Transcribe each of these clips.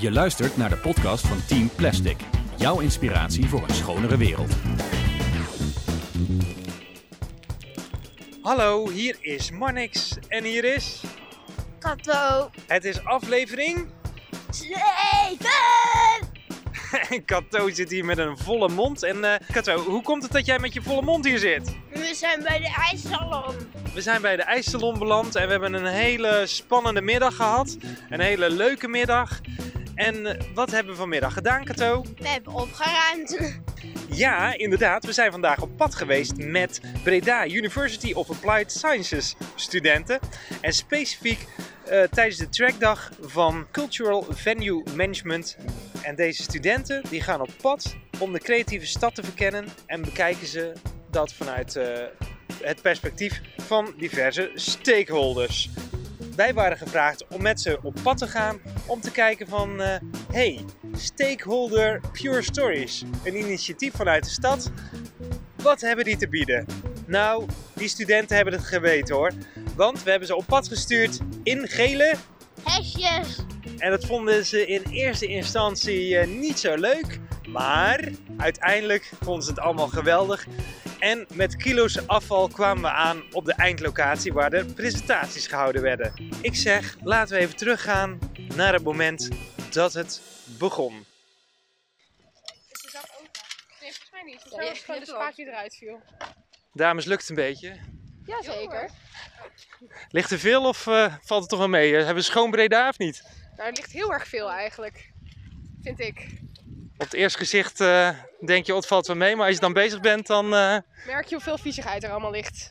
Je luistert naar de podcast van Team Plastic. Jouw inspiratie voor een schonere wereld. Hallo, hier is Marnix en hier is... Kato. Het is aflevering... Zeven! En Kato zit hier met een volle mond. En eh Kato, hoe komt het dat jij met je volle mond hier zit? We zijn bij de ijssalon. We zijn bij de ijssalon beland en we hebben een hele spannende middag gehad. Een hele leuke middag. En eh, wat hebben we vanmiddag gedaan, Kato? We hebben opgeruimd. Ja, inderdaad. We zijn vandaag op pad geweest met Breda University of Applied Sciences studenten. En specifiek eh, tijdens de trackdag van Cultural Venue Management. En deze studenten die gaan op pad om de creatieve stad te verkennen en bekijken ze dat vanuit eh, het perspectief van diverse stakeholders. Wij waren gevraagd om met ze op pad te gaan om te kijken van eh, hey, Stakeholder Pure Stories, een initiatief vanuit de stad. Wat hebben die te bieden? Nou, die studenten hebben het geweten hoor. Want we hebben ze op pad gestuurd in gele. Hesjes. En dat vonden ze in eerste instantie eh, niet zo leuk. Maar uiteindelijk vonden ze het allemaal geweldig. En met kilo's afval kwamen we aan op de eindlocatie waar de presentaties gehouden werden. Ik zeg, laten we even teruggaan naar het moment dat het begon. Is de zak open? Nee, volgens mij niet. Volgens mij was het gewoon de spaak die eruit viel. Dames, lukt het een beetje? Jazeker. Ligt er veel of eh, valt het toch wel mee? Hebben we schoon Breda of niet? Nou, er ligt heel erg veel eigenlijk. Vind ik. Op het eerste gezicht eh, denk je, oh, het valt wel mee. Maar als je dan bezig bent, dan... eh Merk je hoeveel viezigheid er allemaal ligt.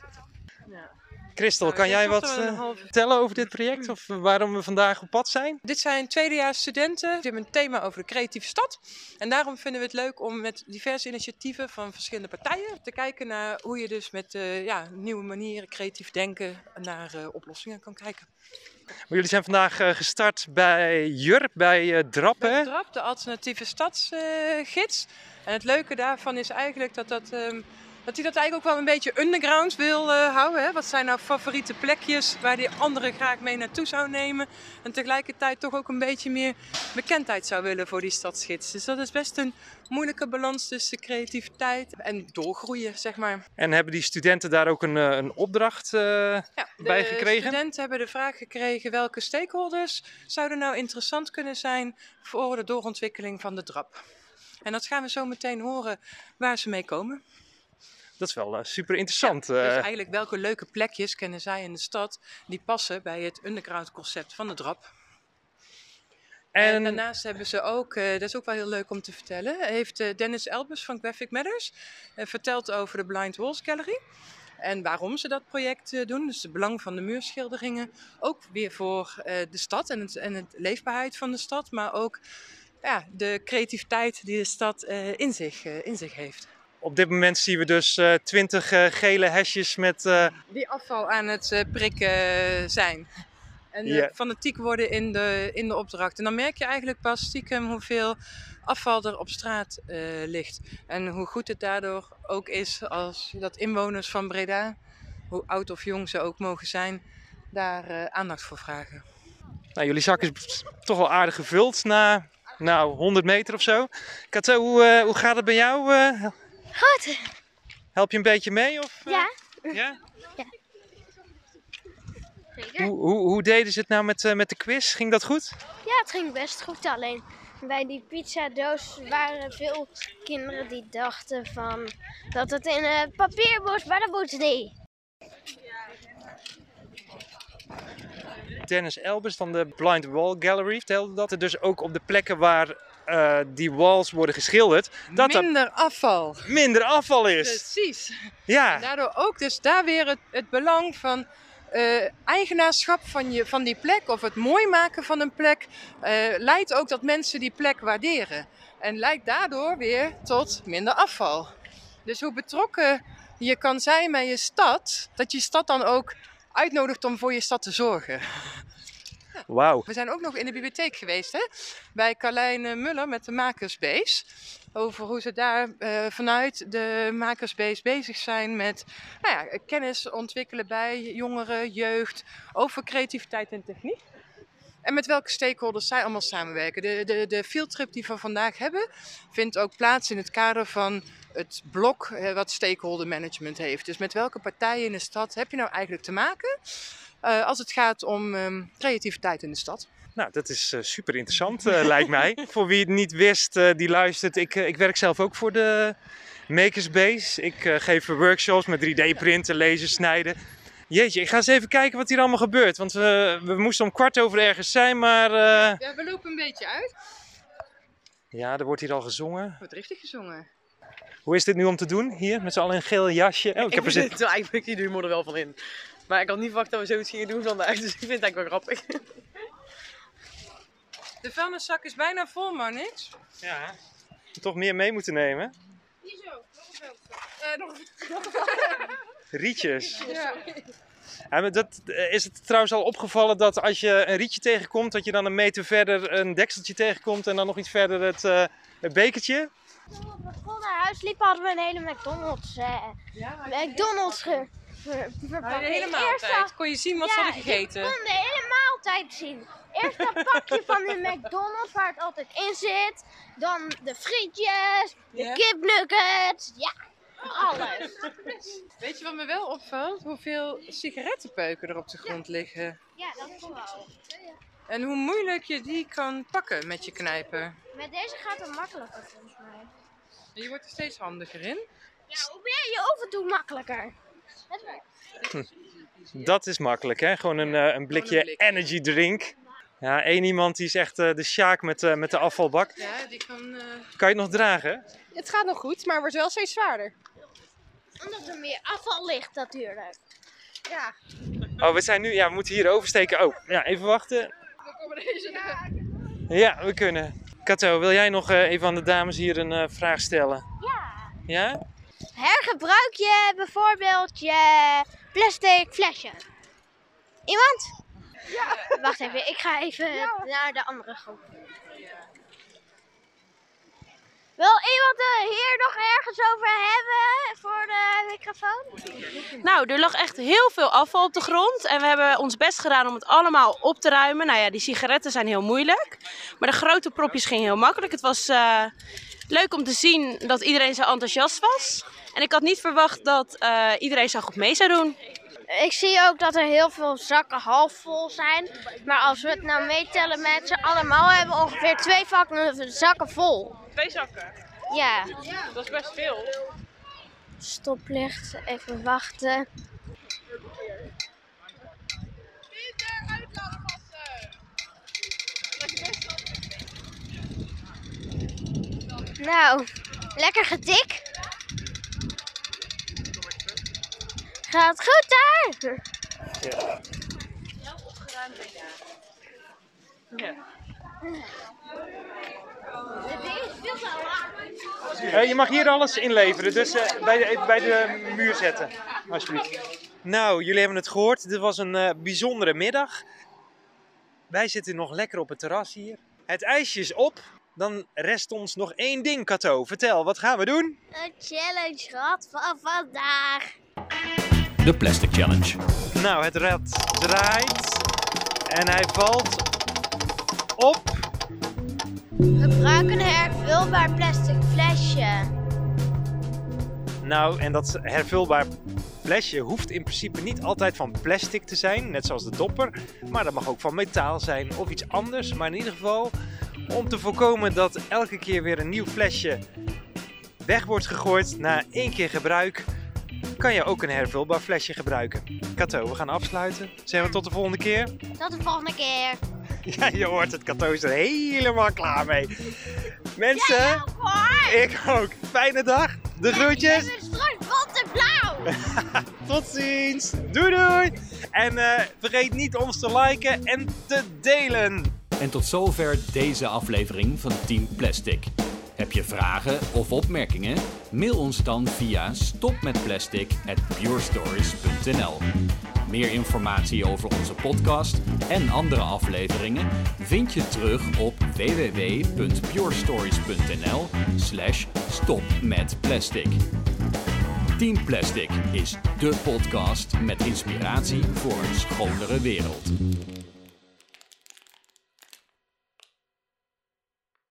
Christel, Nou, kan jij wat eh, vertellen over dit project? Of waarom we vandaag op pad zijn? Dit zijn tweedejaars studenten. Die hebben een thema over de creatieve stad. En daarom vinden we het leuk om met diverse initiatieven van verschillende partijen te kijken naar hoe je dus met eh, ja, nieuwe manieren, creatief denken, naar eh, oplossingen kan kijken. Maar jullie zijn vandaag gestart bij Jurp, bij eh Drap, Bij hè? DRAP, de alternatieve stadsgids. en het leuke daarvan is eigenlijk dat dat... ehm, dat hij dat eigenlijk ook wel een beetje underground wil eh, houden. Hè? Wat zijn nou favoriete plekjes waar die anderen graag mee naartoe zou nemen. En tegelijkertijd toch ook een beetje meer bekendheid zou willen voor die stadsgids. Dus dat is best een moeilijke balans tussen creativiteit en doorgroeien, zeg maar. En hebben die studenten daar ook een, eh, een opdracht eh, Ja, bij de gekregen? studenten hebben de vraag gekregen welke stakeholders zouden nou interessant kunnen zijn voor de doorontwikkeling van de DRAP. En dat gaan we zo meteen horen waar ze mee komen. Dat is wel eh, super interessant. Dus eh. eigenlijk welke leuke plekjes kennen zij in de stad die passen bij het underground concept van de DRAP. En, en daarnaast hebben ze ook, eh, dat is ook wel heel leuk om te vertellen, heeft eh, Dennis Elbers van Graphic Matters eh, verteld over de Blind Walls Gallery. En waarom ze dat project eh, doen, dus het belang van de muurschilderingen. Ook weer voor eh, de stad en het, en het leefbaarheid van de stad, maar ook ja, de creativiteit die de stad eh, in, zich, eh, in zich heeft. Op dit moment zien we dus eh, twintig gele hesjes met... eh, die afval aan het prikken zijn. En Ja. fanatiek worden in de, in de opdracht. En dan merk je eigenlijk pas stiekem hoeveel afval er op straat ligt. En hoe goed het daardoor ook is als dat inwoners van Breda, hoe oud of jong ze ook mogen zijn, daar aandacht voor vragen. nou, jullie zak is toch wel aardig gevuld na nou, 100 meter of zo. Kato, hoe, hoe gaat het bij jou? Goed. help je een beetje mee? Of, eh? Ja. ja? Zeker. Hoe, hoe, hoe deden ze het nou met, eh, met de quiz? Ging dat goed? Ja, het ging best goed. Alleen bij die pizzadoos waren veel kinderen die dachten van dat het in het papier moest, maar dat moest niet. Dennis Elbers van de Blind Wall Gallery vertelde dat er dus ook op de plekken waar eh, die walls worden geschilderd, dat er Minder afval. minder afval is. Precies. En Ja, daardoor ook dus daar weer het, het belang van eh, eigenaarschap van, je, van die plek of het mooi maken van een plek eh, leidt ook dat mensen die plek waarderen. En leidt daardoor weer tot minder afval. Dus hoe betrokken je kan zijn bij je stad, dat je stad dan ook uitnodigt om voor je stad te zorgen. wauw. We zijn ook nog in de bibliotheek geweest, hè? bij Carlijn eh, Muller met de Makersbase. Over hoe ze daar eh, vanuit de Makersbase bezig zijn met nou ja, kennis ontwikkelen bij jongeren, jeugd, over creativiteit en techniek. En met welke stakeholders zij allemaal samenwerken. De, de, de fieldtrip die we vandaag hebben, vindt ook plaats in het kader van het blok eh, wat stakeholder management heeft. Dus met welke partijen in de stad heb je nou eigenlijk te maken eh, als het gaat om ehm, creativiteit in de stad? Nou, dat is eh, super interessant, eh, lijkt mij. Voor wie het niet wist, eh, die luistert. Ik, ik werk zelf ook voor de Makerspace. Ik eh, geef workshops met 3D-printen, lezen, snijden. Jeetje, ik ga eens even kijken wat hier allemaal gebeurt. Want we, we moesten om kwart over ergens zijn, maar... eh, Ja, we lopen een beetje uit. ja, er wordt hier al gezongen. Wordt richtig gezongen. Hoe is dit nu om te doen? Hier, met z'n allen in een geel jasje. Oh, ik heb er zin. eigenlijk die humor er wel van in. Maar ik had niet verwacht dat we zoiets gingen doen vandaag, dus ik vind het eigenlijk wel grappig. De vuilniszak is bijna vol, maar niks. Ja. Toch meer mee moeten nemen. Hier zo, nog een vuilniszak. nog Rietjes. Ja. Ja, maar dat, eh, is het trouwens al opgevallen dat als je een rietje tegenkomt, dat je dan een meter verder een dekseltje tegenkomt en dan nog iets verder het, eh, het bekertje? Toen we naar huis liepen, hadden we een hele McDonald's, eh, McDonald's ge, ver, verpakt. de hele Eerst maaltijd. Kon je zien wat ze ja, hadden gegeten? Je kon de hele maaltijd zien. Eerst dat pakje van de McDonald's waar het altijd in zit. Dan de frietjes, de kipnuggets. Ja, alles. Weet je wat me wel opvalt? Hoeveel sigarettenpeuken er op de grond liggen. Ja, dat vooral. En hoe moeilijk je die kan pakken met je knijper. Met deze gaat het makkelijker volgens mij. Je wordt er steeds handiger in. Ja, hoe ben je oven toe makkelijker? Het werkt. Dat is makkelijk, hè? Gewoon een, eh, een blikje blik. energy drink. Ja, één iemand die is echt eh, de sjaak met, eh, met de afvalbak. Ja, die kan... eh, Kan je het nog dragen? Het gaat nog goed, maar wordt wel steeds zwaarder. Omdat er meer afval ligt natuurlijk. Ja. Oh, we zijn nu... Ja, we moeten hier oversteken. Oh, ja, even wachten. Ja, we kunnen. Kato, wil jij nog eh, even aan de dames hier een eh, vraag stellen? Ja. Ja? Hergebruik je bijvoorbeeld je plastic flesje? Iemand? Ja. Wacht even, ik ga even naar de andere groep. Wil iemand er hier nog ergens over hebben voor de microfoon? Nou, er lag echt heel veel afval op de grond. En we hebben ons best gedaan om het allemaal op te ruimen. Nou ja, die sigaretten zijn heel moeilijk. Maar de grote propjes gingen heel makkelijk. Het was eh, leuk om te zien dat iedereen zo enthousiast was. En ik had niet verwacht dat eh, iedereen zo goed mee zou doen. Ik zie ook dat er heel veel zakken half vol zijn. Maar als we het nou meetellen met z'n allemaal, hebben we ongeveer twee vakken zakken vol. Twee zakken. Ja. Dat is best veel. Stoplicht, even wachten. Nou, lekker getik. Gaat goed daar? Het ding is veel te laag. Eh, je mag hier alles inleveren, dus eh, bij, de, bij de muur zetten, alsjeblieft. Nou, jullie hebben het gehoord. Dit was een eh, bijzondere middag. Wij zitten nog lekker op het terras hier. Het ijsje is op. Dan rest ons nog één ding, Kato. Vertel, wat gaan we doen? Een challenge gehad van vandaag. De Plastic Challenge. Nou, het rad draait en hij valt op. Gebruik een hervulbaar plastic flesje. Nou, en dat hervulbaar flesje hoeft in principe niet altijd van plastic te zijn, net zoals de dopper. Maar dat mag ook van metaal zijn of iets anders. Maar in ieder geval, om te voorkomen dat elke keer weer een nieuw flesje weg wordt gegooid na één keer gebruik, kan je ook een hervulbaar flesje gebruiken. Kato, we gaan afsluiten. Zeggen we tot de volgende keer? Tot de volgende keer. Ja, je hoort het. Kato is er helemaal klaar mee. Mensen, ik ook. Fijne dag. De groetjes. We hebben straks rot en blauw. Tot ziens. Doei doei. En eh, vergeet niet ons te liken en te delen. En tot zover deze aflevering van Team Plastic. Heb je vragen of opmerkingen? Mail ons dan via stopmetplastic@purestories.nl. Meer informatie over onze podcast en andere afleveringen vind je terug op www.purestories.nl/slash stopmetplastic. Team Plastic is de podcast met inspiratie voor een schonere wereld.